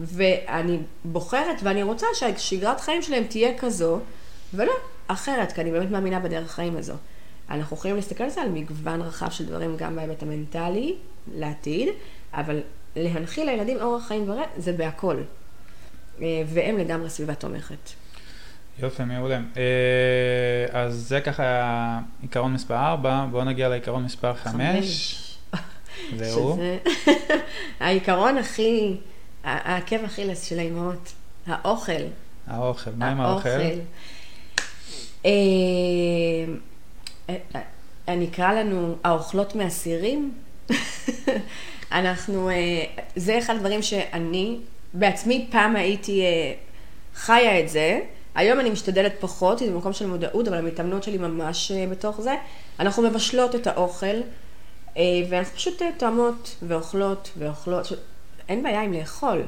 [SPEAKER 2] ואני בוחרת ואני רוצה שהשגרת חיים שלהם תהיה כזו, ולא אחרת, כי אני באמת מאמינה בדרך חיים הזו. אנחנו יכולים להסתכל על זה על מגוון רחב של דברים, גם בהיבט המנטלי, לעתיד, אבל להנחיל לילדים אורח חיים בריא, זה בהכל. אה, והם לגמרי סביבה תומכת.
[SPEAKER 1] יופי, מעולה. אה, אז זה ככה עיקרון מספר 4, בואו נגיע לעיקרון מספר 5. זהו.
[SPEAKER 2] שזה העיקרון הכי, העקב אכילס של האימהות, האוכל.
[SPEAKER 1] האוכל, מה עם האוכל?
[SPEAKER 2] אה, אה, נקרא לנו האוכלות מהסירים. אנחנו, זה אחד הדברים שאני בעצמי פעם הייתי אה, חיה את זה. היום אני משתדלת פחות, זה במקום של מודעות, אבל המתאמנות שלי ממש אה, בתוך זה. אנחנו מבשלות את האוכל, אה, ואנחנו פשוט תואמות ואוכלות ואוכלות. אין בעיה עם לאכול,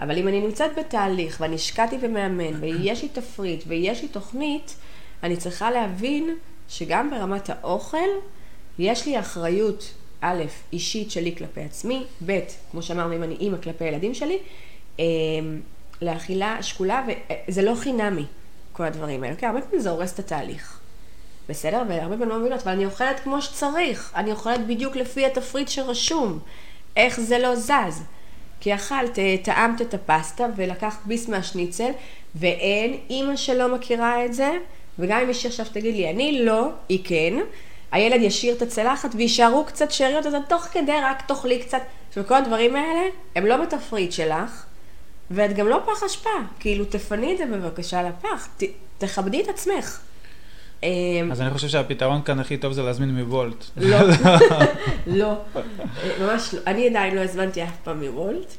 [SPEAKER 2] אבל אם אני נמצאת בתהליך ואני השקעתי במאמן ויש לי תפריט ויש לי תוכנית, אני צריכה להבין שגם ברמת האוכל יש לי אחריות, א', אישית שלי כלפי עצמי, ב', כמו שאמרנו, אם אני אימא כלפי הילדים שלי, לאכילה שקולה, וזה לא חינמי, כל הדברים האלה, כי הרבה פעמים זה הורס את התהליך. בסדר? והרבה פעמים לא מבינות, אבל אני אוכלת כמו שצריך, אני אוכלת בדיוק לפי התפריט שרשום. איך זה לא זז? כי אכלת, אה, טעמת את הפסטה ולקחת ביס מהשניצל, ואין אימא שלא מכירה את זה, וגם אם מישהי עכשיו תגיד לי, אני לא, היא כן, הילד ישאיר את הצלחת ויישארו קצת שאריות, אז את תוך כדי רק תאכלי קצת. וכל הדברים האלה, הם לא בתפריט שלך, ואת גם לא פח אשפה. כאילו, תפני את זה בבקשה לפח, ת, תכבדי את עצמך.
[SPEAKER 1] אז אני חושב שהפתרון כאן הכי טוב זה להזמין מוולט.
[SPEAKER 2] לא, לא, ממש לא. אני עדיין לא הזמנתי אף פעם מוולט.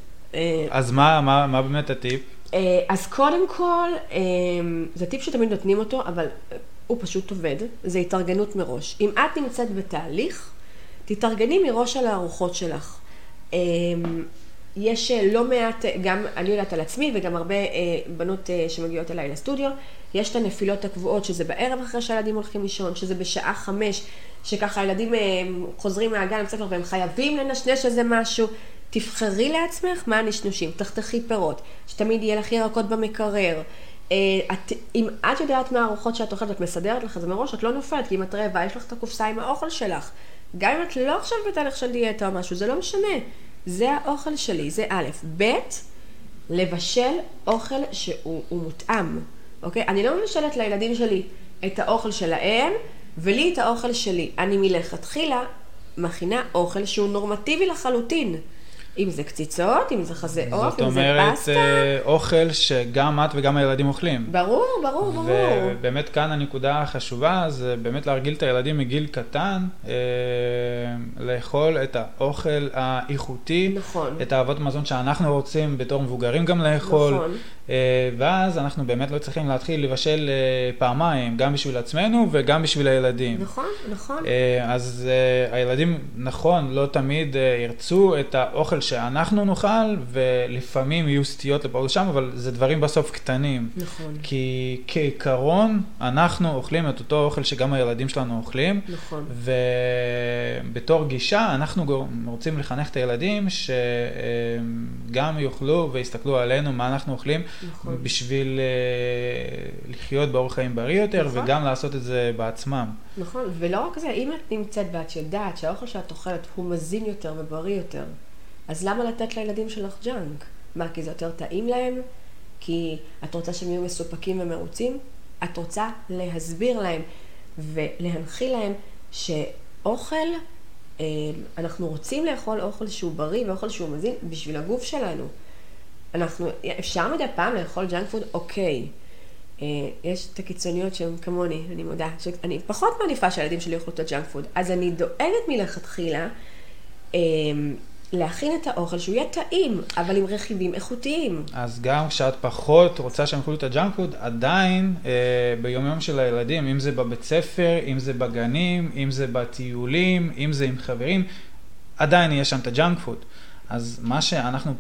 [SPEAKER 1] אז מה, מה, מה באמת הטיפ?
[SPEAKER 2] אז קודם כל, זה טיפ שתמיד נותנים אותו, אבל הוא פשוט עובד, זה התארגנות מראש. אם את נמצאת בתהליך, תתארגני מראש על הארוחות שלך. יש לא מעט, גם אני יודעת על עצמי וגם הרבה בנות שמגיעות אליי לסטודיו, יש את הנפילות הקבועות, שזה בערב אחרי שהילדים הולכים לישון, שזה בשעה חמש, שככה הילדים חוזרים מהגן לבית ספר והם חייבים לנשנש איזה משהו. תבחרי לעצמך מה הנשנושים, תחתכי פירות, שתמיד יהיה לך ירקות במקרר. את, אם את יודעת מה הארוחות שאת אוכלת ואת מסדרת לך, זה מראש את לא נופלת, כי אם את רעבה, יש לך את הקופסה עם האוכל שלך. גם אם את לא עכשיו בתהליך של דיאטה או משהו, זה לא משנה. זה האוכל שלי, זה א', ב', לבשל אוכל שהוא מותאם, אוקיי? אני לא מבשלת לילדים שלי את האוכל שלהם, ולי את האוכל שלי. אני מלכתחילה מכינה אוכל שהוא נורמטיבי לחלוטין. אם זה קציצות, אם זה חזה עוף, אם זה פסטה.
[SPEAKER 1] זאת אומרת, אוכל שגם את וגם הילדים אוכלים.
[SPEAKER 2] ברור, ברור, ברור.
[SPEAKER 1] ובאמת כאן הנקודה החשובה, זה באמת להרגיל את הילדים מגיל קטן, אה, לאכול את האוכל האיכותי.
[SPEAKER 2] נכון.
[SPEAKER 1] את האהבות מזון שאנחנו רוצים בתור מבוגרים גם לאכול.
[SPEAKER 2] נכון.
[SPEAKER 1] אה, ואז אנחנו באמת לא צריכים להתחיל לבשל אה, פעמיים, גם בשביל עצמנו וגם בשביל הילדים.
[SPEAKER 2] נכון, נכון.
[SPEAKER 1] אה, אז הילדים, נכון, לא תמיד ירצו את האוכל שאנחנו נאכל, ולפעמים יהיו סטיות לפה ושם, אבל זה דברים בסוף קטנים.
[SPEAKER 2] נכון.
[SPEAKER 1] כי כעיקרון, אנחנו אוכלים את אותו אוכל שגם הילדים שלנו אוכלים.
[SPEAKER 2] נכון.
[SPEAKER 1] ובתור גישה, אנחנו רוצים לחנך את הילדים שגם יאכלו ויסתכלו עלינו מה אנחנו אוכלים,
[SPEAKER 2] נכון.
[SPEAKER 1] בשביל אה, לחיות באורח חיים בריא יותר,
[SPEAKER 2] נכון.
[SPEAKER 1] וגם לעשות את זה בעצמם.
[SPEAKER 2] נכון, ולא רק זה, אם את נמצאת ואת יודעת שהאוכל שאת אוכלת הוא מזין יותר ובריא יותר, אז למה לתת לילדים שלך ג'אנק? מה, כי זה יותר טעים להם? כי את רוצה שהם יהיו מסופקים ומרוצים? את רוצה להסביר להם ולהנחיל להם שאוכל, אה, אנחנו רוצים לאכול אוכל שהוא בריא ואוכל שהוא מזין בשביל הגוף שלנו. אנחנו, אפשר מדי פעם לאכול ג'אנק פוד? אוקיי. אה, יש את הקיצוניות שהן כמוני, אני מודה, שאני פחות מעדיפה שהילדים שלי יאכלו את הג'אנק פוד, אז אני דואגת מלכתחילה אה, להכין את האוכל שהוא יהיה טעים, אבל עם רכיבים איכותיים.
[SPEAKER 1] אז גם כשאת פחות רוצה שהם יאכלו את הג'אנק פוד, עדיין אה, ביום יום של הילדים, אם זה בבית ספר, אם זה בגנים, אם זה בטיולים, אם זה עם חברים, עדיין יהיה שם את הג'אנק פוד. אז מה שאנחנו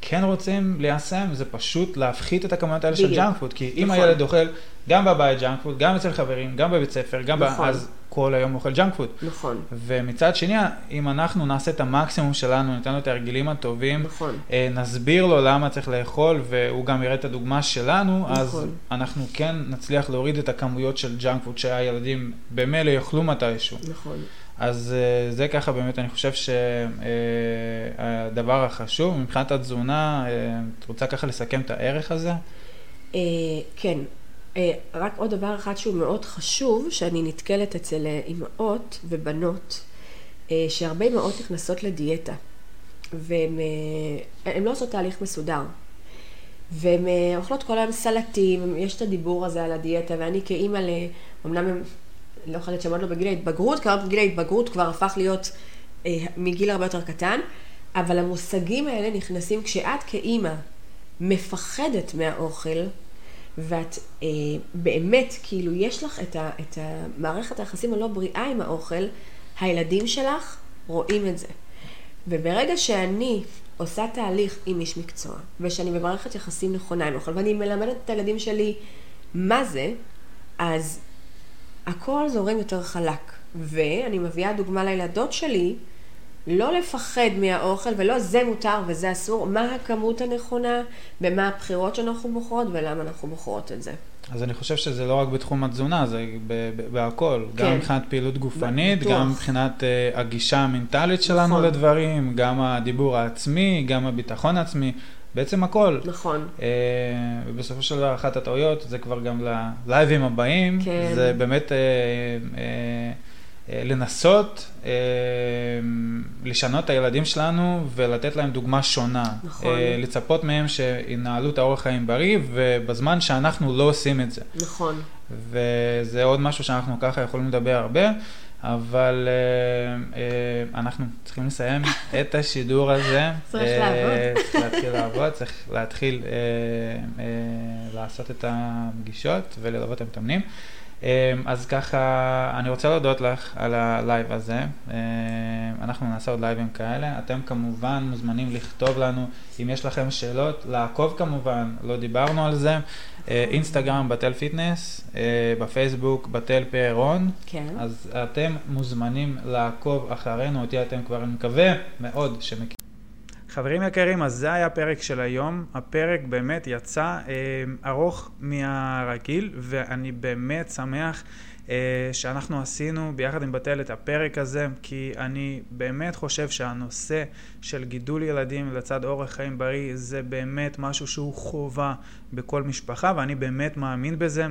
[SPEAKER 1] כן רוצים ליישם זה פשוט להפחית את הכמויות האלה של ג'אנק פוד, כי אם
[SPEAKER 2] נכון.
[SPEAKER 1] הילד אוכל גם בבית ג'אנק פוד, גם אצל חברים, גם בבית ספר, גם
[SPEAKER 2] נכון.
[SPEAKER 1] ב... אז כל היום אוכל ג'אנק פוד.
[SPEAKER 2] נכון,
[SPEAKER 1] ומצד שני, אם אנחנו נעשה את המקסימום שלנו, ניתן לו את ההרגלים הטובים,
[SPEAKER 2] נכון.
[SPEAKER 1] אה, נסביר לו למה צריך לאכול, והוא גם יראה את הדוגמה שלנו, אז
[SPEAKER 2] נכון.
[SPEAKER 1] אנחנו כן נצליח להוריד את הכמויות של ג'אנק פוד שהילדים במילא יאכלו מתישהו.
[SPEAKER 2] נכון.
[SPEAKER 1] אז אה, זה ככה באמת, אני חושב שהדבר החשוב, מבחינת התזונה, אה, את רוצה ככה לסכם את הערך הזה?
[SPEAKER 2] אה, כן, אה, רק עוד דבר אחד שהוא מאוד חשוב, שאני נתקלת אצל אה, אימהות ובנות, אה, שהרבה אימהות נכנסות לדיאטה, והן אה, הן לא עושות תהליך מסודר. והן אה, אוכלות כל היום סלטים, יש את הדיבור הזה על הדיאטה, ואני כאימא, אמנם הם, לא יכולה שהם עוד לא בגיל ההתבגרות, כי גיל ההתבגרות כבר הפך להיות אה, מגיל הרבה יותר קטן, אבל המושגים האלה נכנסים כשאת כאימא מפחדת מהאוכל, ואת אה, באמת, כאילו, יש לך את, ה, את המערכת היחסים הלא בריאה עם האוכל, הילדים שלך רואים את זה. וברגע שאני עושה תהליך עם איש מקצוע, ושאני במערכת יחסים נכונה עם אוכל, ואני מלמדת את הילדים שלי מה זה, אז הכל זורם יותר חלק. ואני מביאה דוגמה לילדות שלי, לא לפחד מהאוכל, ולא זה מותר וזה אסור, מה הכמות הנכונה, ומה הבחירות שאנחנו בוחרות, ולמה אנחנו בוחרות את זה.
[SPEAKER 1] אז אני חושב שזה לא רק בתחום התזונה, זה ב- ב- בהכל.
[SPEAKER 2] כן.
[SPEAKER 1] גם מבחינת פעילות גופנית,
[SPEAKER 2] בטוח.
[SPEAKER 1] גם מבחינת uh, הגישה המנטלית שלנו
[SPEAKER 2] נכון.
[SPEAKER 1] לדברים, גם הדיבור העצמי, גם הביטחון העצמי, בעצם הכל.
[SPEAKER 2] נכון.
[SPEAKER 1] Uh, ובסופו של דבר, אחת הטעויות, זה כבר גם ללייבים הבאים,
[SPEAKER 2] כן.
[SPEAKER 1] זה באמת uh, uh, uh, לנסות uh, לשנות את הילדים שלנו ולתת להם דוגמה שונה.
[SPEAKER 2] נכון.
[SPEAKER 1] Uh, לצפות מהם שינהלו את האורח חיים בריא, ובזמן שאנחנו לא עושים את זה.
[SPEAKER 2] נכון.
[SPEAKER 1] וזה עוד משהו שאנחנו ככה יכולים לדבר הרבה, אבל uh, uh, אנחנו צריכים לסיים את השידור הזה.
[SPEAKER 2] צריך
[SPEAKER 1] אה,
[SPEAKER 2] לעבוד.
[SPEAKER 1] צריך להתחיל לעבוד, צריך להתחיל לעשות את הפגישות וללוות את המתאמנים. אמ, אז ככה, אני רוצה להודות לך על הלייב הזה. אמ, אנחנו נעשה עוד לייבים כאלה. אתם כמובן מוזמנים לכתוב לנו אם יש לכם שאלות, לעקוב כמובן, לא דיברנו על זה. אה, אינסטגרם, בתל פיטנס, אה, בפייסבוק, בתל פרון.
[SPEAKER 2] כן.
[SPEAKER 1] אז אתם מוזמנים לעקוב אחרינו, אותי אתם כבר, אני מקווה מאוד שמכירים. חברים יקרים, אז זה היה הפרק של היום. הפרק באמת יצא אה, ארוך מהרגיל, ואני באמת שמח אה, שאנחנו עשינו ביחד עם בתל את הפרק הזה, כי אני באמת חושב שהנושא של גידול ילדים לצד אורח חיים בריא זה באמת משהו שהוא חובה בכל משפחה, ואני באמת מאמין בזה.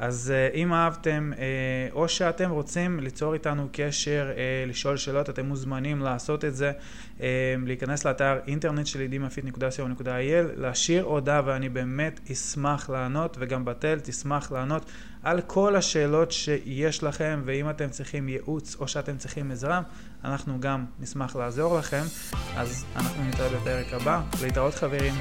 [SPEAKER 1] אז אה, אם אהבתם, אה, או שאתם רוצים ליצור איתנו קשר, אה, לשאול שאלות, אתם מוזמנים לעשות את זה, להיכנס לאתר אינטרנט שלי, dimafit.co.il, להשאיר הודעה, ואני באמת אשמח לענות, וגם בתל תשמח לענות על כל השאלות שיש לכם, ואם אתם צריכים ייעוץ או שאתם צריכים עזרה, אנחנו גם נשמח לעזור לכם. אז אנחנו נתראה בפרק הבא. להתראות חברים.